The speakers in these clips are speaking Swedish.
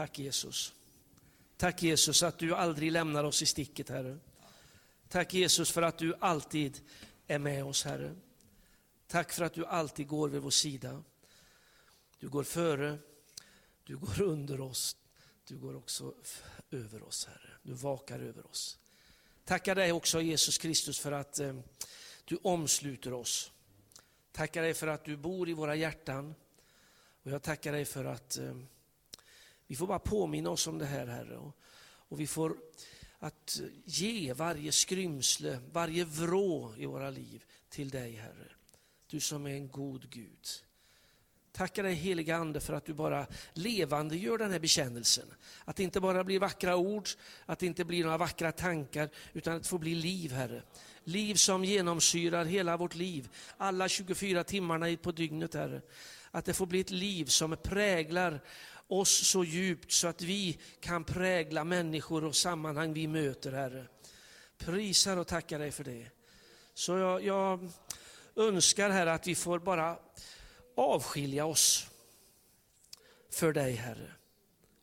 Tack Jesus. Tack Jesus att du aldrig lämnar oss i sticket Herre. Tack Jesus för att du alltid är med oss Herre. Tack för att du alltid går vid vår sida. Du går före, du går under oss, du går också över oss Herre. Du vakar över oss. Tackar dig också Jesus Kristus för att eh, du omsluter oss. Tackar dig för att du bor i våra hjärtan. Och jag tackar dig för att eh, vi får bara påminna oss om det här Herre. Och, och vi får att ge varje skrymsle, varje vrå i våra liv till dig Herre. Du som är en god Gud. Tackar dig heliga Ande för att du bara levande gör den här bekännelsen. Att det inte bara blir vackra ord, att det inte blir några vackra tankar, utan att det får bli liv Herre. Liv som genomsyrar hela vårt liv, alla 24 timmarna på dygnet Herre. Att det får bli ett liv som präglar oss så djupt så att vi kan prägla människor och sammanhang vi möter Herre. Prisar och tackar dig för det. Så jag, jag önskar Herre att vi får bara avskilja oss för dig Herre.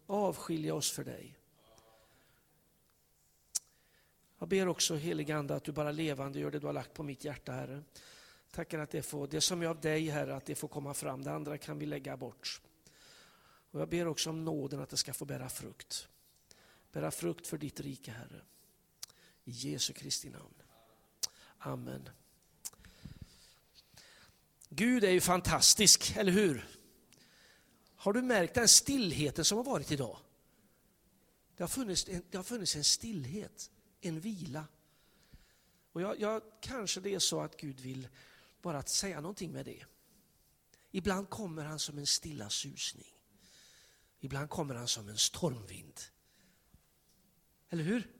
Avskilja oss för dig. Jag ber också helige Ande att du bara levande gör det du har lagt på mitt hjärta Herre. Tackar att det får, det som är av dig Herre, att det får komma fram. Det andra kan vi lägga bort. Och jag ber också om nåden att det ska få bära frukt. Bära frukt för ditt rike Herre. I Jesu Kristi namn. Amen. Gud är ju fantastisk, eller hur? Har du märkt den stillheten som har varit idag? Det har funnits en, det har funnits en stillhet, en vila. Och jag, jag, kanske det är så att Gud vill bara att säga någonting med det. Ibland kommer han som en stilla susning. Ibland kommer han som en stormvind. Eller hur?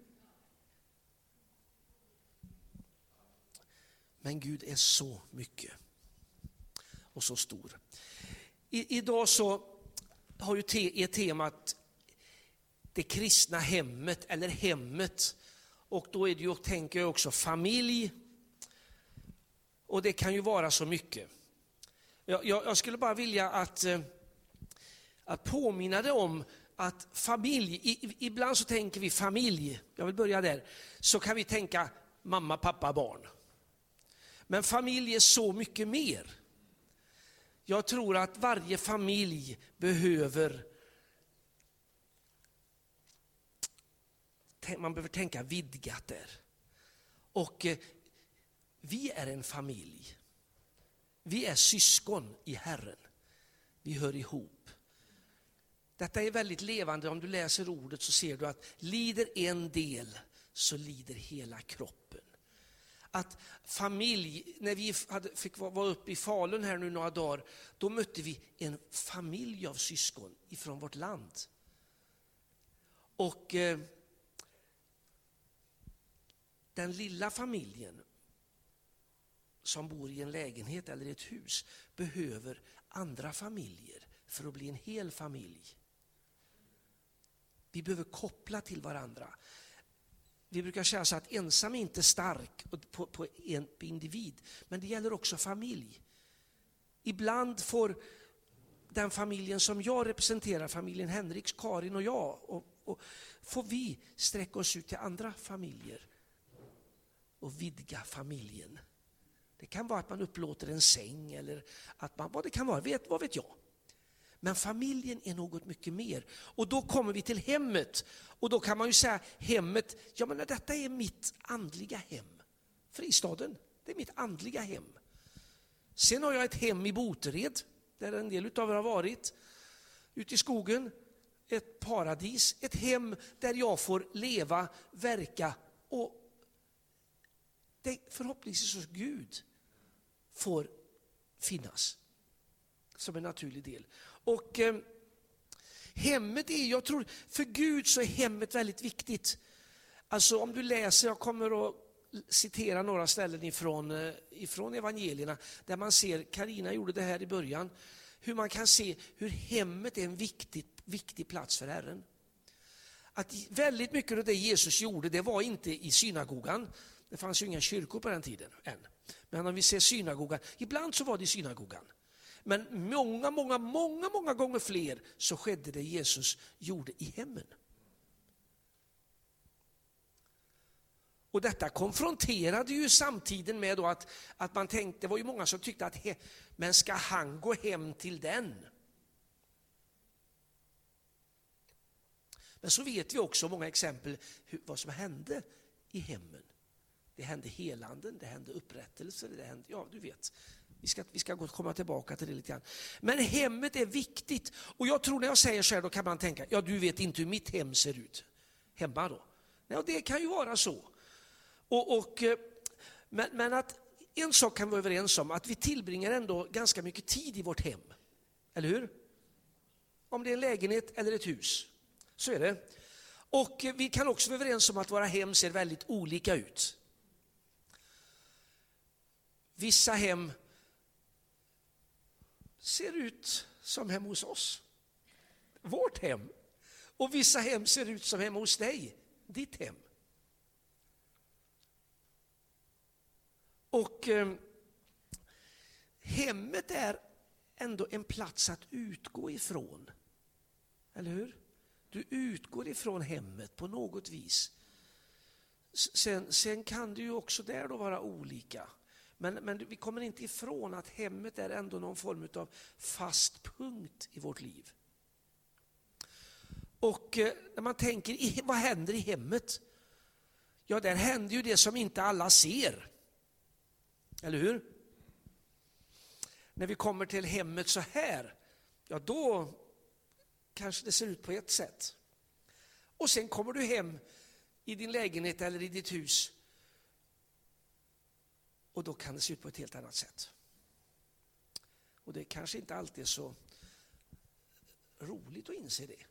Men Gud är så mycket och så stor. I, idag så har ju te, är temat det kristna hemmet eller hemmet. Och då är det ju, tänker jag också, familj. Och det kan ju vara så mycket. Jag, jag, jag skulle bara vilja att, eh, att påminna dig om att familj, i, ibland så tänker vi familj, jag vill börja där, så kan vi tänka mamma, pappa, barn. Men familj är så mycket mer. Jag tror att varje familj behöver man behöver tänka vidgat där. Och eh, vi är en familj. Vi är syskon i Herren. Vi hör ihop. Detta är väldigt levande. Om du läser ordet så ser du att lider en del så lider hela kroppen att familj, när vi hade, fick vara uppe i Falun här nu några dagar, då mötte vi en familj av syskon ifrån vårt land. Och eh, den lilla familjen som bor i en lägenhet eller ett hus behöver andra familjer för att bli en hel familj. Vi behöver koppla till varandra. Vi brukar säga så att ensam är inte stark på, på en på individ, men det gäller också familj. Ibland får den familjen som jag representerar, familjen Henriks, Karin och jag, och, och får vi sträcka oss ut till andra familjer och vidga familjen. Det kan vara att man upplåter en säng eller att man, vad det kan vara, vet, vad vet jag. Men familjen är något mycket mer. Och då kommer vi till hemmet. Och då kan man ju säga hemmet, ja men detta är mitt andliga hem. Fristaden, det är mitt andliga hem. Sen har jag ett hem i Botered, där en del av er har varit. Ute i skogen, ett paradis, ett hem där jag får leva, verka och det, förhoppningsvis hos Gud får finnas som en naturlig del. Och eh, hemmet är, jag tror, för Gud så är hemmet väldigt viktigt. Alltså om du läser, jag kommer att citera några ställen ifrån, eh, ifrån evangelierna, där man ser, Karina gjorde det här i början, hur man kan se hur hemmet är en viktig, viktig plats för Herren. Att väldigt mycket av det Jesus gjorde, det var inte i synagogan. Det fanns ju inga kyrkor på den tiden än. Men om vi ser synagogan, ibland så var det i synagogan. Men många, många, många, många gånger fler så skedde det Jesus gjorde i hemmen. Och detta konfronterade ju samtiden med då att, att man tänkte, det var ju många som tyckte att, he, men ska han gå hem till den? Men så vet vi också många exempel hur, vad som hände i hemmen. Det hände helanden, det hände upprättelse, det hände, ja du vet. Vi ska, vi ska komma tillbaka till det lite grann. Men hemmet är viktigt och jag tror när jag säger så här då kan man tänka, ja du vet inte hur mitt hem ser ut hemma då. Ja, det kan ju vara så. Och, och, eh, men, men att en sak kan vi vara överens om, att vi tillbringar ändå ganska mycket tid i vårt hem. Eller hur? Om det är en lägenhet eller ett hus. Så är det. Och eh, vi kan också vara överens om att våra hem ser väldigt olika ut. Vissa hem ser ut som hemma hos oss. Vårt hem. Och vissa hem ser ut som hemma hos dig, ditt hem. Och eh, hemmet är ändå en plats att utgå ifrån. Eller hur? Du utgår ifrån hemmet på något vis. Sen, sen kan det ju också där då vara olika. Men, men vi kommer inte ifrån att hemmet är ändå någon form av fast punkt i vårt liv. Och eh, när man tänker, vad händer i hemmet? Ja, där händer ju det som inte alla ser. Eller hur? När vi kommer till hemmet så här, ja då kanske det ser ut på ett sätt. Och sen kommer du hem i din lägenhet eller i ditt hus och då kan det se ut på ett helt annat sätt. Och det kanske inte alltid är så roligt att inse det.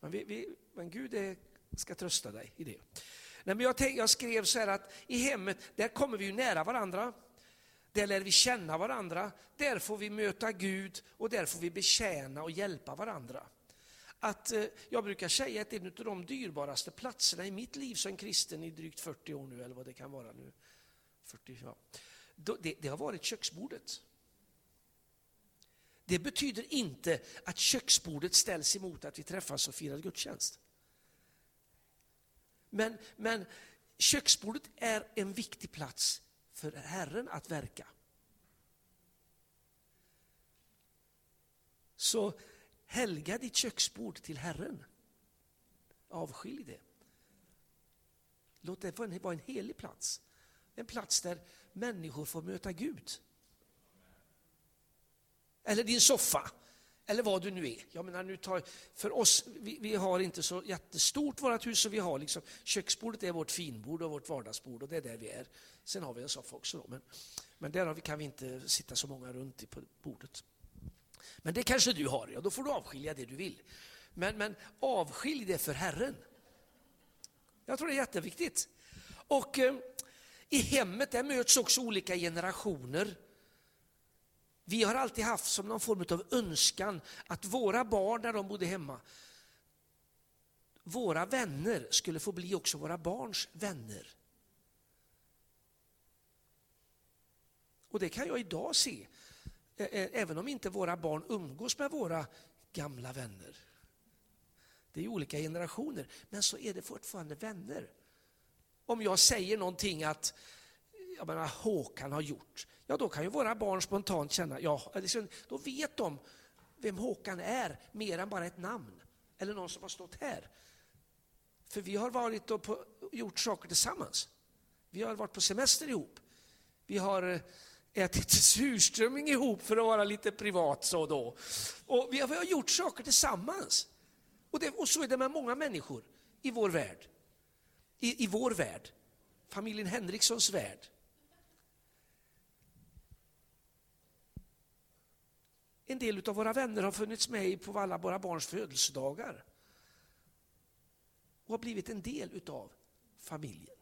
Men, vi, vi, men Gud är, ska trösta dig i det. Nej, men jag, tänk, jag skrev så här att i hemmet, där kommer vi ju nära varandra. Där lär vi känna varandra, där får vi möta Gud och där får vi betjäna och hjälpa varandra. Att, eh, jag brukar säga att en av de dyrbaraste platserna i mitt liv som kristen i drygt 40 år nu, eller vad det kan vara nu, 40, ja. det, det har varit köksbordet. Det betyder inte att köksbordet ställs emot att vi träffas och firar gudstjänst. Men, men köksbordet är en viktig plats för Herren att verka. Så helga ditt köksbord till Herren. Avskilj det. Låt det vara en helig plats. En plats där människor får möta Gud. Eller din soffa, eller vad du nu är. Jag menar, nu tar, för oss, vi, vi har inte så jättestort vårt hus, så vi har liksom, köksbordet är vårt finbord och vårt vardagsbord och det är där vi är. Sen har vi en soffa också, då, men, men där vi, kan vi inte sitta så många runt på bordet. Men det kanske du har, ja då får du avskilja det du vill. Men, men avskilj det för Herren. Jag tror det är jätteviktigt. Och eh, i hemmet där möts också olika generationer. Vi har alltid haft som någon form av önskan att våra barn när de bodde hemma, våra vänner skulle få bli också våra barns vänner. Och det kan jag idag se, även om inte våra barn umgås med våra gamla vänner. Det är olika generationer, men så är det fortfarande vänner om jag säger någonting att jag menar, Håkan har gjort, ja då kan ju våra barn spontant känna, ja, liksom, då vet de vem Håkan är, mer än bara ett namn. Eller någon som har stått här. För vi har varit och på, gjort saker tillsammans. Vi har varit på semester ihop. Vi har eh, ätit surströmming ihop för att vara lite privat så då. Och vi har, vi har gjort saker tillsammans. Och, det, och så är det med många människor i vår värld i, i vår värld, familjen Henrikssons värld. En del av våra vänner har funnits med på alla våra barns födelsedagar och har blivit en del av familjen.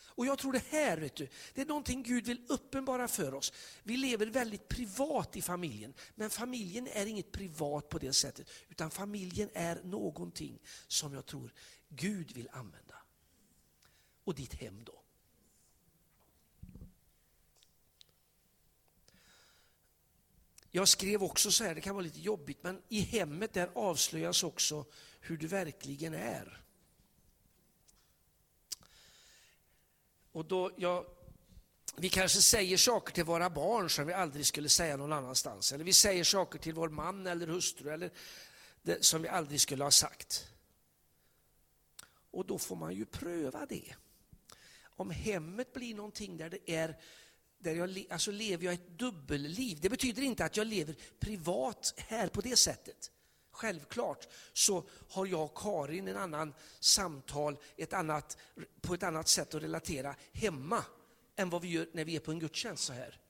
Och jag tror det här, vet du, det är någonting Gud vill uppenbara för oss. Vi lever väldigt privat i familjen, men familjen är inget privat på det sättet, utan familjen är någonting som jag tror Gud vill använda och ditt hem då. Jag skrev också så här, det kan vara lite jobbigt, men i hemmet där avslöjas också hur du verkligen är. Och då, ja, vi kanske säger saker till våra barn som vi aldrig skulle säga någon annanstans. Eller vi säger saker till vår man eller hustru eller det, som vi aldrig skulle ha sagt. Och då får man ju pröva det. Om hemmet blir någonting där det är där jag alltså lever jag ett dubbelliv. Det betyder inte att jag lever privat här på det sättet. Självklart så har jag och Karin en annan samtal, ett annat, på ett annat sätt att relatera hemma än vad vi gör när vi är på en gudstjänst så här.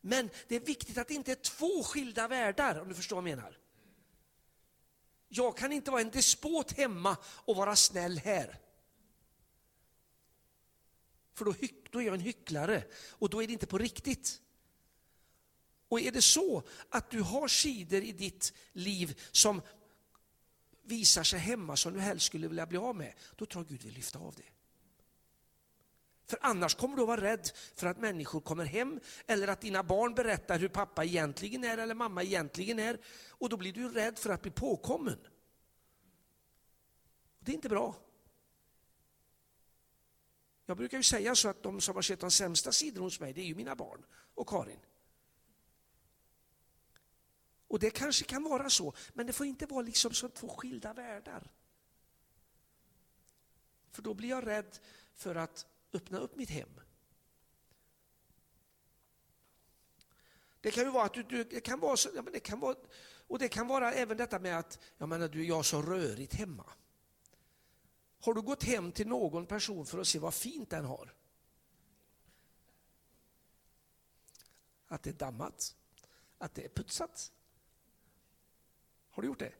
Men det är viktigt att det inte är två skilda världar, om du förstår vad jag menar. Jag kan inte vara en despot hemma och vara snäll här. För då, då är jag en hycklare och då är det inte på riktigt. Och är det så att du har sidor i ditt liv som visar sig hemma som du helst skulle vilja bli av med, då tror jag Gud vill lyfta av det. För annars kommer du att vara rädd för att människor kommer hem eller att dina barn berättar hur pappa egentligen är eller mamma egentligen är. Och då blir du rädd för att bli påkommen. Det är inte bra. Jag brukar ju säga så att de som har sett de sämsta sidorna hos mig, det är ju mina barn och Karin. Och det kanske kan vara så, men det får inte vara liksom som två skilda världar. För då blir jag rädd för att öppna upp mitt hem. Det kan ju vara att du, du det kan vara så, ja, men det kan vara, och det kan vara även detta med att, jag menar du, jag har så rörigt hemma. Har du gått hem till någon person för att se vad fint den har? Att det är dammat, att det är putsat. Har du gjort det?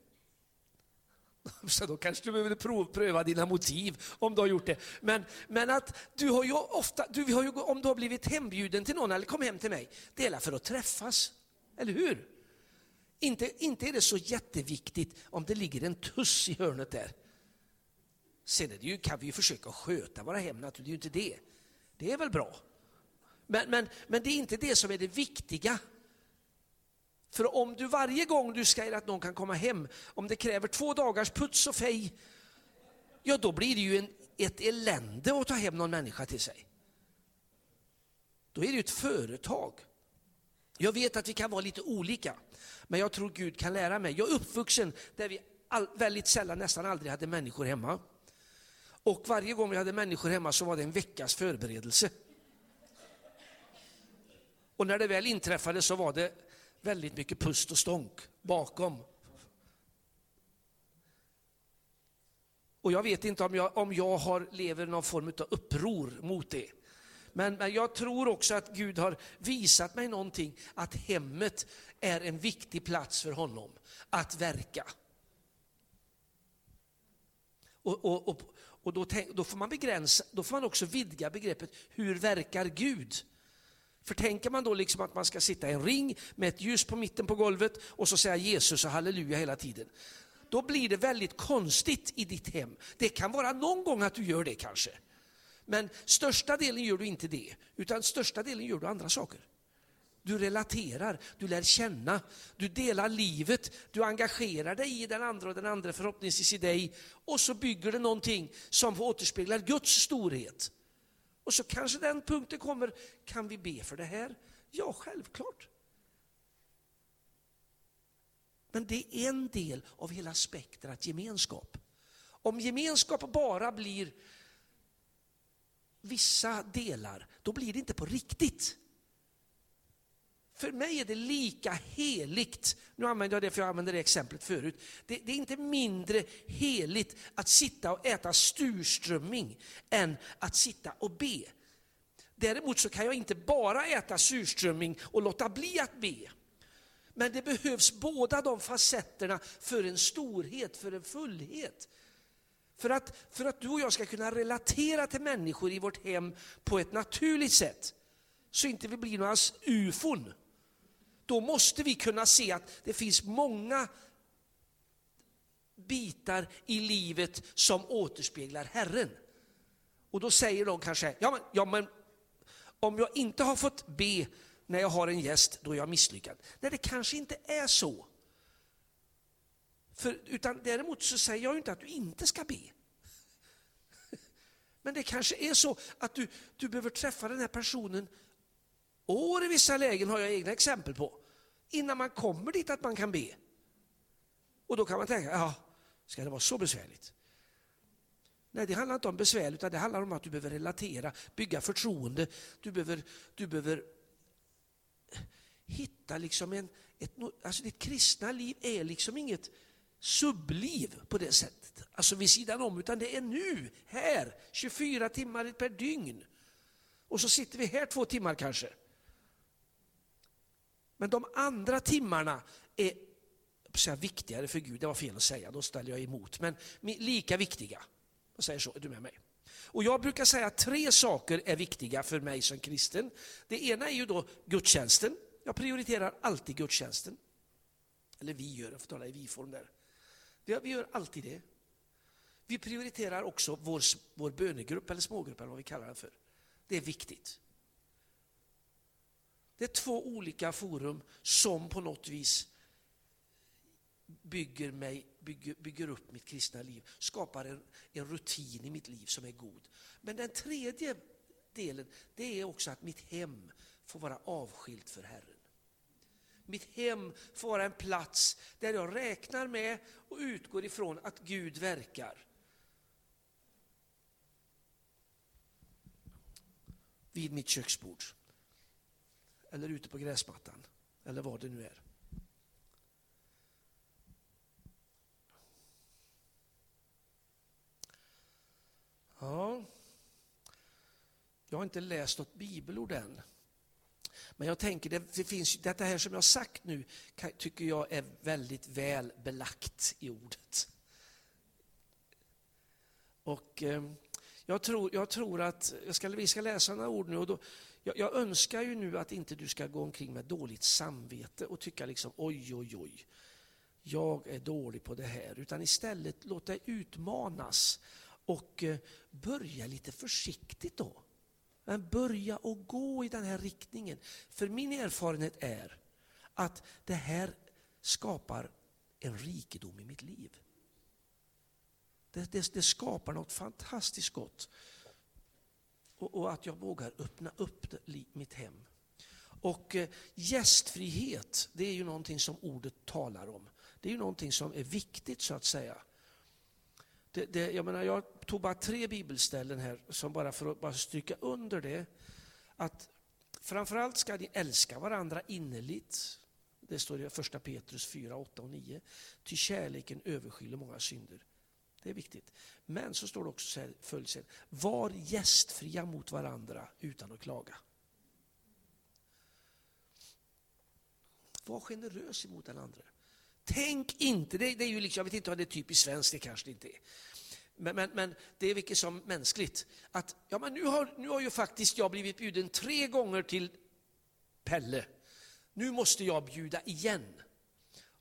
Så då kanske du behöver pröva dina motiv om du har gjort det. Men, men att du har ju ofta, du har ju, om du har blivit hembjuden till någon eller kom hem till mig, det är för att träffas. Eller hur? Inte, inte är det så jätteviktigt om det ligger en tuss i hörnet där. Sen är det ju, kan vi ju försöka sköta våra hem, det är ju inte det. Det är väl bra. Men, men, men det är inte det som är det viktiga. För om du varje gång du säger att någon kan komma hem, om det kräver två dagars puts och fej, ja då blir det ju en, ett elände att ta hem någon människa till sig. Då är det ju ett företag. Jag vet att vi kan vara lite olika, men jag tror Gud kan lära mig. Jag är uppvuxen där vi all, väldigt sällan, nästan aldrig hade människor hemma. Och varje gång vi hade människor hemma så var det en veckas förberedelse. Och när det väl inträffade så var det väldigt mycket pust och stånk bakom. Och jag vet inte om jag, om jag har, lever någon form av uppror mot det. Men, men jag tror också att Gud har visat mig någonting, att hemmet är en viktig plats för honom att verka. Och, och, och, och då, tänk, då, får man begränsa, då får man också vidga begreppet, hur verkar Gud? För tänker man då liksom att man ska sitta i en ring med ett ljus på mitten på golvet och så säga Jesus och halleluja hela tiden. Då blir det väldigt konstigt i ditt hem. Det kan vara någon gång att du gör det kanske. Men största delen gör du inte det, utan största delen gör du andra saker. Du relaterar, du lär känna, du delar livet, du engagerar dig i den andra och den andra förhoppningsvis i dig. Och så bygger det någonting som återspeglar Guds storhet. Och så kanske den punkten kommer, kan vi be för det här? Ja, självklart. Men det är en del av hela spektrat gemenskap. Om gemenskap bara blir vissa delar, då blir det inte på riktigt. För mig är det lika heligt, nu använder jag det för jag använde det exemplet förut, det, det, är inte mindre heligt att sitta och äta surströmming än att sitta och be. Däremot så kan jag inte bara äta surströmming och låta bli att be. Men det behövs båda de facetterna för en storhet, för en fullhet. För att, för att du och jag ska kunna relatera till människor i vårt hem på ett naturligt sätt, så inte vi blir några ufon då måste vi kunna se att det finns många bitar i livet som återspeglar Herren. Och då säger de kanske, ja men, ja men om jag inte har fått be när jag har en gäst, då är jag misslyckad. Nej, det kanske inte är så. För, utan däremot så säger jag inte att du inte ska be. Men det kanske är så att du, du behöver träffa den här personen år i vissa lägen har jag egna exempel på. Innan man kommer dit att man kan be. Och då kan man tänka, ja, ska det vara så besvärligt? Nej, det handlar inte om besvär, utan det handlar om att du behöver relatera, bygga förtroende. Du behöver, du behöver hitta liksom en... Ett, alltså ditt kristna liv är liksom inget subliv på det sättet, alltså vid sidan om, utan det är nu, här, 24 timmar per dygn. Och så sitter vi här två timmar kanske. Men de andra timmarna är säga, viktigare för Gud, det var fel att säga, då ställer jag emot, men lika viktiga. Jag säger så, är du med mig? Och jag brukar säga att tre saker är viktiga för mig som kristen. Det ena är ju då gudstjänsten. Jag prioriterar alltid gudstjänsten. Eller vi gör, jag får tala i vi-form där. Vi gör alltid det. Vi prioriterar också vår, vår bönegrupp eller smågrupp eller vad vi kallar den för. Det är viktigt. Det är två olika forum som på något vis bygger, mig, bygger, bygger upp mitt kristna liv, skapar en, en rutin i mitt liv som är god. Men den tredje delen, det är också att mitt hem får vara avskilt för Herren. Mitt hem får vara en plats där jag räknar med och utgår ifrån att Gud verkar. Vid mitt köksbord. Eller ute på gräsmattan. Eller vad det nu är. Ja, jag har inte läst något bibelord än. Men jag tänker, det, det finns, detta här som jag har sagt nu tycker jag är väldigt väl belagt i ordet. Och eh, jag, tror, jag tror att, jag ska, vi ska läsa några ord nu och då, jag, jag, önskar ju nu att inte du ska gå omkring med dåligt samvete och tycka liksom oj, oj, oj, jag är dålig på det här. Utan istället låt dig utmanas och eh, börja lite försiktigt då. Men börja och gå i den här riktningen. För min erfarenhet är att det här skapar en rikedom i mitt liv. Det, det, det skapar något fantastiskt gott. Och, och, att jag vågar öppna upp det, mitt hem. Och eh, gästfrihet, det är ju någonting som ordet talar om. Det är ju någonting som är viktigt så att säga. Det, det, jag, menar, jag tog bara tre bibelställen här, som bara för att bara stryka under det. Att framförallt ska ni älska varandra innerligt. Det står i första Petrus 4, 8 och 9. Ty kärleken överskyller många synder. Det är viktigt. Men så står det också följt sen. Var gästfria mot varandra utan att klaga. Var generös emot den andra. Tänk inte, det, det, är ju liksom, jag vet inte om det är typiskt svenskt, det kanske det inte är. Men, men, men, det är vilket som mänskligt. Att ja, men nu, har, nu har ju faktiskt jag blivit bjuden tre gånger till Pelle. Nu måste jag bjuda igen.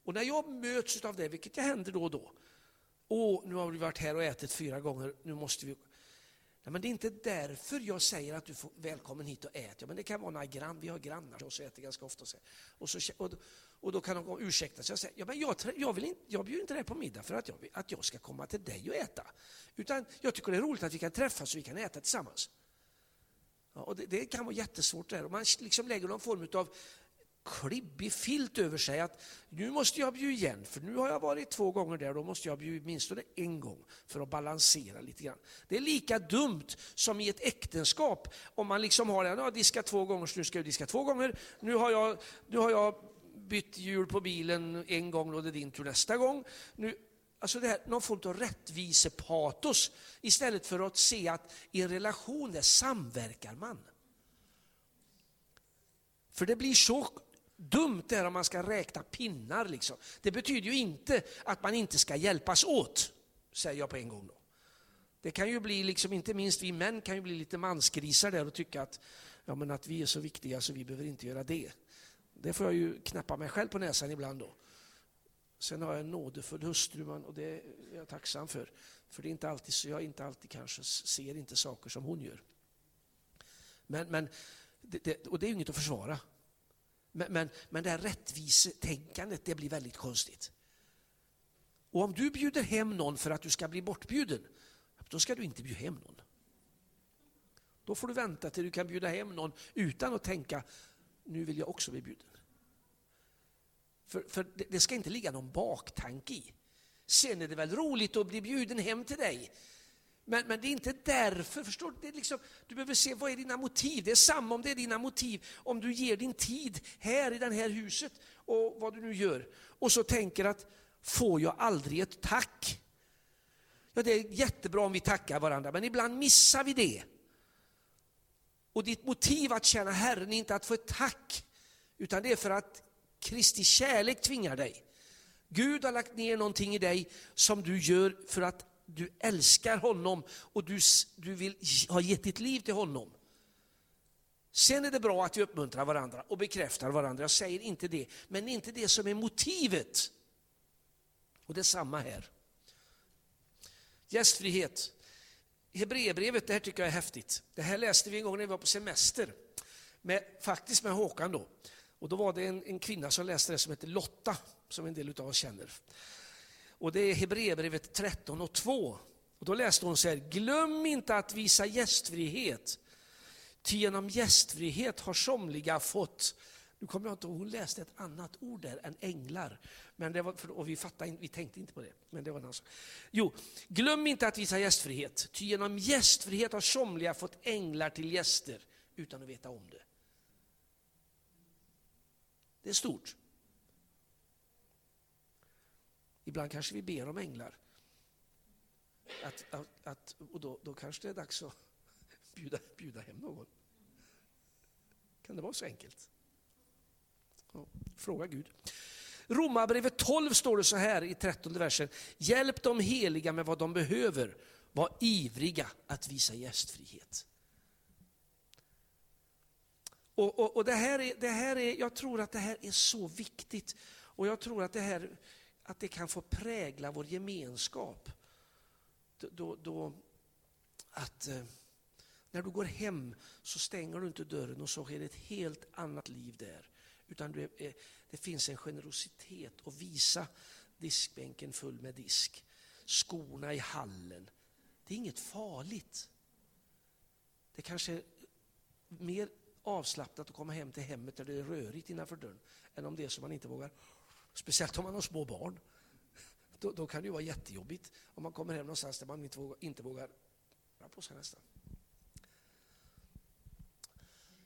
Och när jag möts av det, vilket jag händer då och då. Åh, nu har vi varit här och ätit fyra gånger, nu måste vi... Nej, men det är inte därför jag säger att du får välkommen hit och ät. Ja, men det kan vara några grann, vi har grannar som äter ganska ofta. Och, så, och, och då kan de ursäkta sig och säga, ja, men jag, jag, vill inte, jag bjuder inte dig på middag för att jag, att jag ska komma till dig och äta. Utan jag tycker det är roligt att vi kan träffas och vi kan äta tillsammans. Ja, och det, det, kan vara jättesvårt där. Och man liksom lägger någon form av klibbig filt över sig att nu måste jag bjuda igen för nu har jag varit två gånger där då måste jag bjuda åtminstone en gång för att balansera lite grann. Det är lika dumt som i ett äktenskap om man liksom har, nu har jag diskat två gånger så nu ska jag diska två gånger, nu har jag, nu har jag bytt hjul på bilen en gång då det är din tur nästa gång. Nu, alltså det här, någon form av rättvisepatos istället för att se att i en relation där samverkar man. För det blir så dumt det om man ska räkna pinnar. Liksom. Det betyder ju inte att man inte ska hjälpas åt, säger jag på en gång. Då. Det kan ju bli, liksom, inte minst vi män kan ju bli lite mansgrisar där och tycka att, ja, men att vi är så viktiga så vi behöver inte göra det. Det får jag ju knäppa mig själv på näsan ibland då. Sen har jag en nådefull hustru och det är jag tacksam för. För det är inte alltid så jag inte alltid kanske ser inte saker som hon gör. Men, men det, det, och det är inget att försvara. Men, men, men det här rättvisetänkandet det blir väldigt konstigt. Och om du bjuder hem någon för att du ska bli bortbjuden, då ska du inte bjuda hem någon. Då får du vänta till du kan bjuda hem någon utan att tänka, nu vill jag också bli bjuden. För, för det, det ska inte ligga någon baktanke i. Sen är det väl roligt att bli bjuden hem till dig. Men, men det är inte därför, förstår du? Det är liksom, du behöver se vad är dina motiv. Det är samma om det är dina motiv, om du ger din tid här i det här huset och vad du nu gör. Och så tänker att, får jag aldrig ett tack? Ja, det är jättebra om vi tackar varandra, men ibland missar vi det. Och ditt motiv att tjäna Herren är inte att få ett tack, utan det är för att Kristi kärlek tvingar dig. Gud har lagt ner någonting i dig som du gör för att du älskar honom och du, du vill ha gett ditt liv till honom. Sen är det bra att vi uppmuntrar varandra och bekräftar varandra, jag säger inte det, men det är inte det som är motivet. Och det är samma här. Gästfrihet. Hebreerbrevet, det här tycker jag är häftigt. Det här läste vi en gång när vi var på semester, med, faktiskt med Håkan då. Och då var det en, en kvinna som läste det som heter Lotta, som en del av oss känner. Och det är Hebreerbrevet 13 och 2. Och då läste hon så här, glöm inte att visa gästfrihet. Ty genom gästfrihet har somliga fått, nu kommer jag inte ihåg, hon läste ett annat ord där än änglar. Men det var, och vi, fattade, vi tänkte inte på det. Men det var alltså. Jo, glöm inte att visa gästfrihet. Ty genom gästfrihet har somliga fått änglar till gäster utan att veta om det. Det är stort. Ibland kanske vi ber om änglar. Att, att, att, och då, då kanske det är dags att bjuda, bjuda hem någon. Kan det vara så enkelt? Ja, fråga Gud. Romarbrevet 12 står det så här i 13 versen. Hjälp de heliga med vad de behöver. Var ivriga att visa gästfrihet. Och, och, och, det här är, det här är, jag tror att det här är så viktigt. Och jag tror att det här att det kan få prägla vår gemenskap. Då, då att eh, när du går hem så stänger du inte dörren och så sker ett helt annat liv där. Utan du är, eh, det finns en generositet att visa diskbänken full med disk, skorna i hallen. Det är inget farligt. Det kanske är mer avslappnat att komma hem till hemmet där det är rörigt innanför dörren än om det är så man inte vågar Speciellt om man har små barn. Då, då, kan det vara jättejobbigt om man kommer hem någonstans där man inte vågar, inte vågar röra på sig nästan.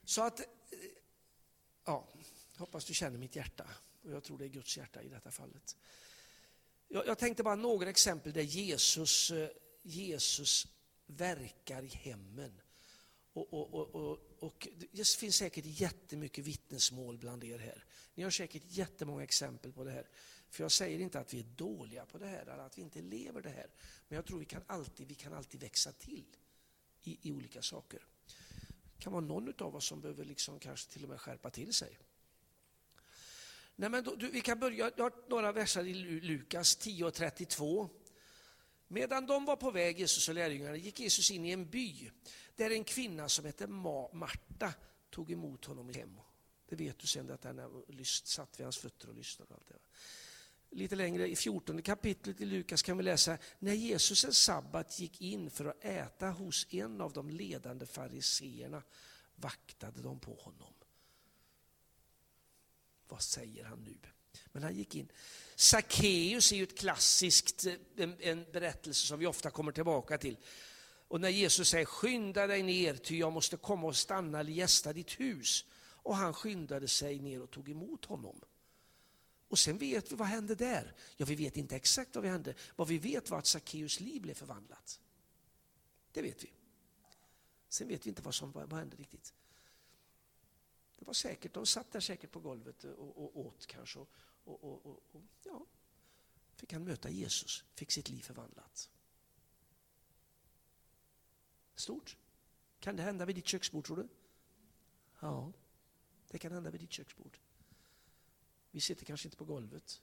Så att, eh, ja, hoppas du känner mitt hjärta. Och jag tror det är Guds hjärta i detta fallet. Jag, jag tänkte bara några exempel där Jesus, eh, Jesus verkar i hemmen. Och, och, och, och, och det finns säkert jättemycket vittnesmål bland er här. Ni har säkert jättemånga exempel på det här. För jag säger inte att vi är dåliga på det här eller att vi inte lever det här. Men jag tror vi kan alltid, vi kan alltid växa till i, i olika saker. Det kan vara någon av oss som behöver liksom kanske till och med skärpa till sig. Nej, men då, du, vi kan börja, jag har några verser i Lukas 10 och 32. Medan de var på väg, Jesus och lärjungarna, gick Jesus in i en by där en kvinna som hette Marta tog emot honom i hem. Det vet du sen, att han satt vid hans fötter och lyssnade. Och allt det. Lite längre i 14 kapitlet i Lukas kan vi läsa, när Jesus en sabbat gick in för att äta hos en av de ledande fariseerna vaktade de på honom. Vad säger han nu? Men han gick in. Sackeus är ju ett klassiskt, eh, en, en berättelse som vi ofta kommer tillbaka till. Och när Jesus säger skynda dig ner ty jag måste komma och stanna eller gästa ditt hus. Och han skyndade sig ner och tog emot honom. Och sen vet vi vad hände där. Ja, vi vet inte exakt vad vi hände. Vad vi vet var att Sackeus liv blev förvandlat. Det vet vi. Sen vet vi inte vad som vad hände riktigt. Det var säkert, de satt där säkert på golvet och, och åt kanske. Och, och, och, och, ja, fick han möta Jesus, fick sitt liv förvandlat. Stort. Kan det hända vid ditt köksbord tror du? Ja, det kan hända vid ditt köksbord. Vi sitter kanske inte på golvet,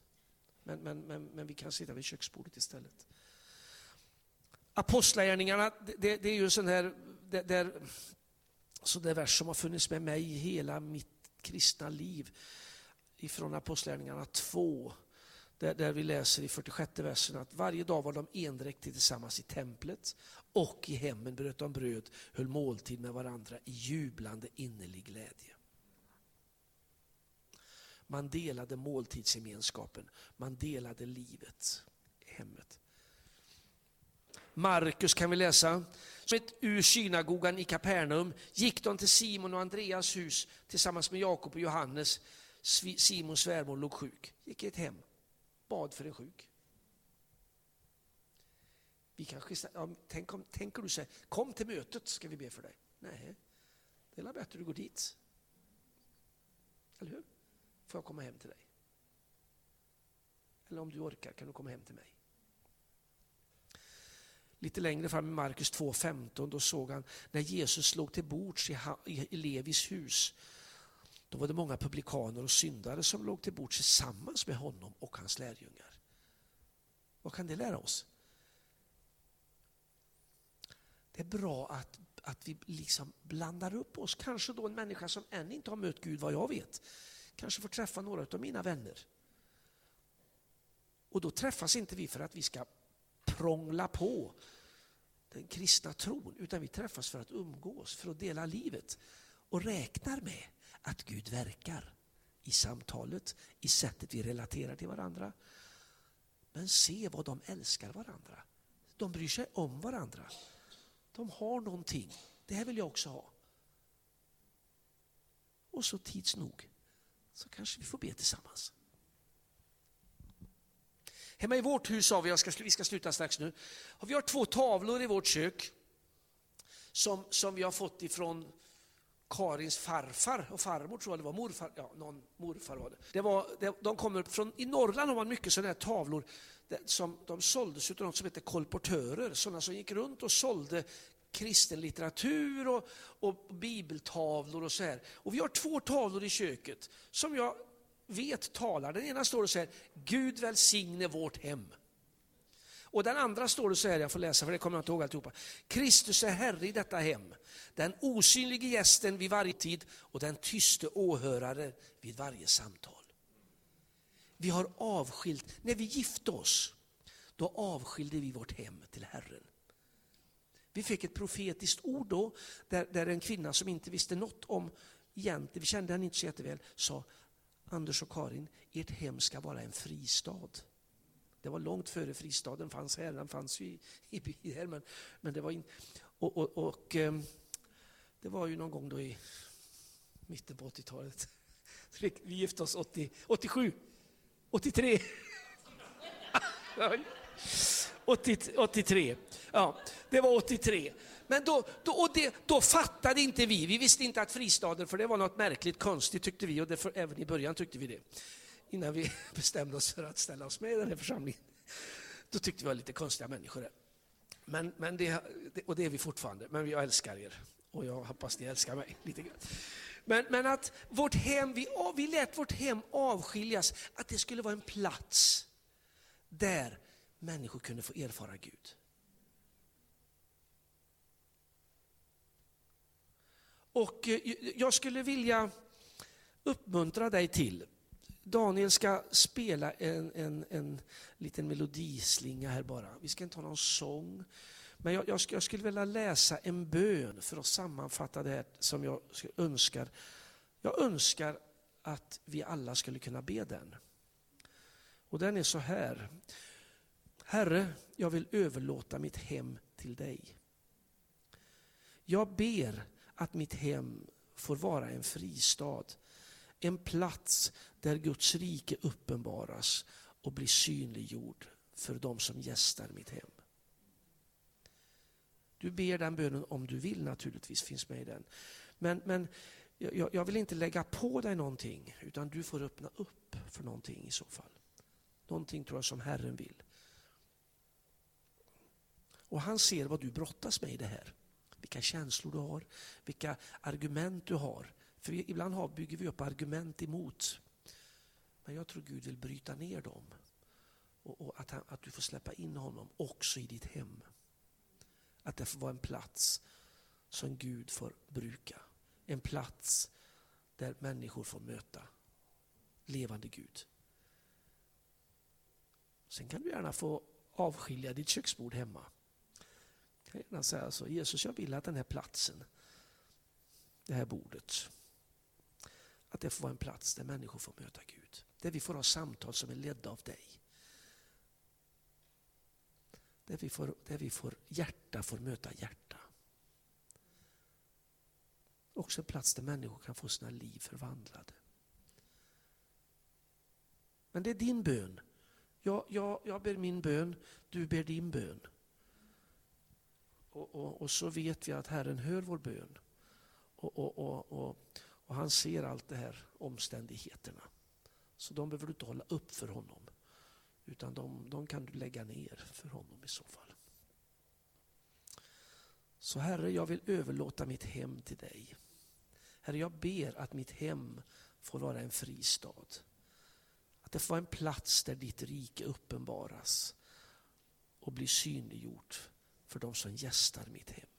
men, men, men, men vi kan sitta vid köksbordet istället. Apostlagärningarna, det, det, är ju sån här, det, där, så det vers som har funnits med mig hela mitt kristna liv ifrån Apostlagärningarna 2 där, där vi läser i 46 versen att varje dag var de endräktigt tillsammans i templet och i hemmen bröt de bröd, höll måltid med varandra i jublande innerlig glädje. Man delade måltidsgemenskapen, man delade livet i hemmet. Markus kan vi läsa. Som ett ur synagogan i Kapernaum gick de till Simon och Andreas hus tillsammans med Jakob och Johannes. Simons svärmor låg sjuk. Gick i ett hem, bad för en sjuk. Vi kanske, ja, tänk om, tänker du så kom till mötet ska vi be för dig. Nej, det är bättre att du går dit. Eller hur? Får jag komma hem till dig? Eller om du orkar kan du komma hem till mig. Lite längre fram i Markus 2.15 då såg han när Jesus låg till bords i Levis hus. Då var det många publikaner och syndare som låg till bords tillsammans med honom och hans lärjungar. Vad kan det lära oss? Det är bra att, att vi liksom blandar upp oss. Kanske då en människa som än inte har mött Gud vad jag vet. Kanske får träffa några av mina vänner. Och då träffas inte vi för att vi ska prångla på den kristna tron, utan vi träffas för att umgås, för att dela livet och räknar med att Gud verkar i samtalet, i sättet vi relaterar till varandra. Men se vad de älskar varandra. De bryr sig om varandra. De har någonting. Det här vill jag också ha. Och så tids nog så kanske vi får be tillsammans. Hemma i vårt hus har vi, jag ska, vi ska sluta strax nu, vi har två tavlor i vårt kök som, som vi har fått ifrån Karins farfar och farmor tror jag det var, morfar, ja, någon morfar var det. det, var, det de kommer från, I Norrland har man mycket sådana här tavlor som de såldes av något som heter kolportörer, sådana som gick runt och sålde kristen litteratur och, och bibeltavlor och så här. Och vi har två tavlor i köket som jag vet talar. Den ena står och säger Gud välsigne vårt hem. Och den andra står det så här, jag får läsa för det kommer jag inte ihåg alltihopa. Kristus är Herre i detta hem, den osynlige gästen vid varje tid och den tyste åhörare vid varje samtal. Vi har avskilt, när vi gifte oss, då avskilde vi vårt hem till Herren. Vi fick ett profetiskt ord då, där, där en kvinna som inte visste något om egentligen, vi kände henne inte så jätteväl, sa Anders och Karin, ert hem ska vara en fristad. Det var långt före fristaden fanns här, den fanns ju i, i här, men, men det var in, och, och, och ehm, det var ju någon gång då i mitten på 80-talet. Vi gifte oss 80, 87, 83. 80, 83. Ja, det var 83. Men då, då, och det, då fattade inte vi, vi visste inte att fristaden, för det var något märkligt konstigt tyckte vi, och det, för, även i början tyckte vi det. Innan vi bestämde oss för att ställa oss med i den här församlingen. Då tyckte vi var lite konstiga människor. Men, men det, och det är vi fortfarande, men jag älskar er. Och jag hoppas ni älskar mig lite grann. Men, men att vårt hem, vi, vi lät vårt hem avskiljas, att det skulle vara en plats där människor kunde få erfara Gud. Och eh, jag skulle vilja uppmuntra dig till, Daniel ska spela en, en, en liten melodislinga här bara. Vi ska inte ha någon sång. Men jag, jag, jag, skulle vilja läsa en bön för att sammanfatta det här som jag önskar. Jag önskar att vi alla skulle kunna be den. Och den är så här. Herre, jag vill överlåta mitt hem till dig. Jag ber att mitt hem får vara en fristad. En plats där Guds rike uppenbaras och blir synliggjord för de som gästar mitt hem. Du ber den bönen om du vill naturligtvis, finns med i den. Men, men jag, jag vill inte lägga på dig någonting, utan du får öppna upp för någonting i så fall. Någonting tror jag som Herren vill. Och han ser vad du brottas med i det här vilka känslor du har, vilka argument du har. För ibland har, bygger vi upp argument emot. Men jag tror Gud vill bryta ner dem. Och, och att, han, att du får släppa in honom också i ditt hem. Att det får vara en plats som Gud får bruka. En plats där människor får möta levande Gud. Sen kan du gärna få avskilja ditt köksbord hemma. Jag kan gärna säga så, alltså, Jesus jag vill att den här platsen, det här bordet, att det får vara en plats där människor får möta Gud. Där vi får ha samtal som är ledda av dig. Där vi får, där vi får hjärta får möta hjärta. Också en plats där människor kan få sina liv förvandlade. Men det är din bön. Jag, jag, jag ber min bön, du ber din bön. Och, och, och så vet vi att Herren hör vår bön. Och, och, och, och, han ser allt det här omständigheterna. Så de behöver du inte hålla upp för honom. Utan de, de kan du lägga ner för honom i så fall. Så Herre, jag vill överlåta mitt hem till dig. Herre, jag ber att mitt hem får vara en fristad. Att det får vara en plats där ditt rike uppenbaras och blir synliggjort för de som gästar mitt hem.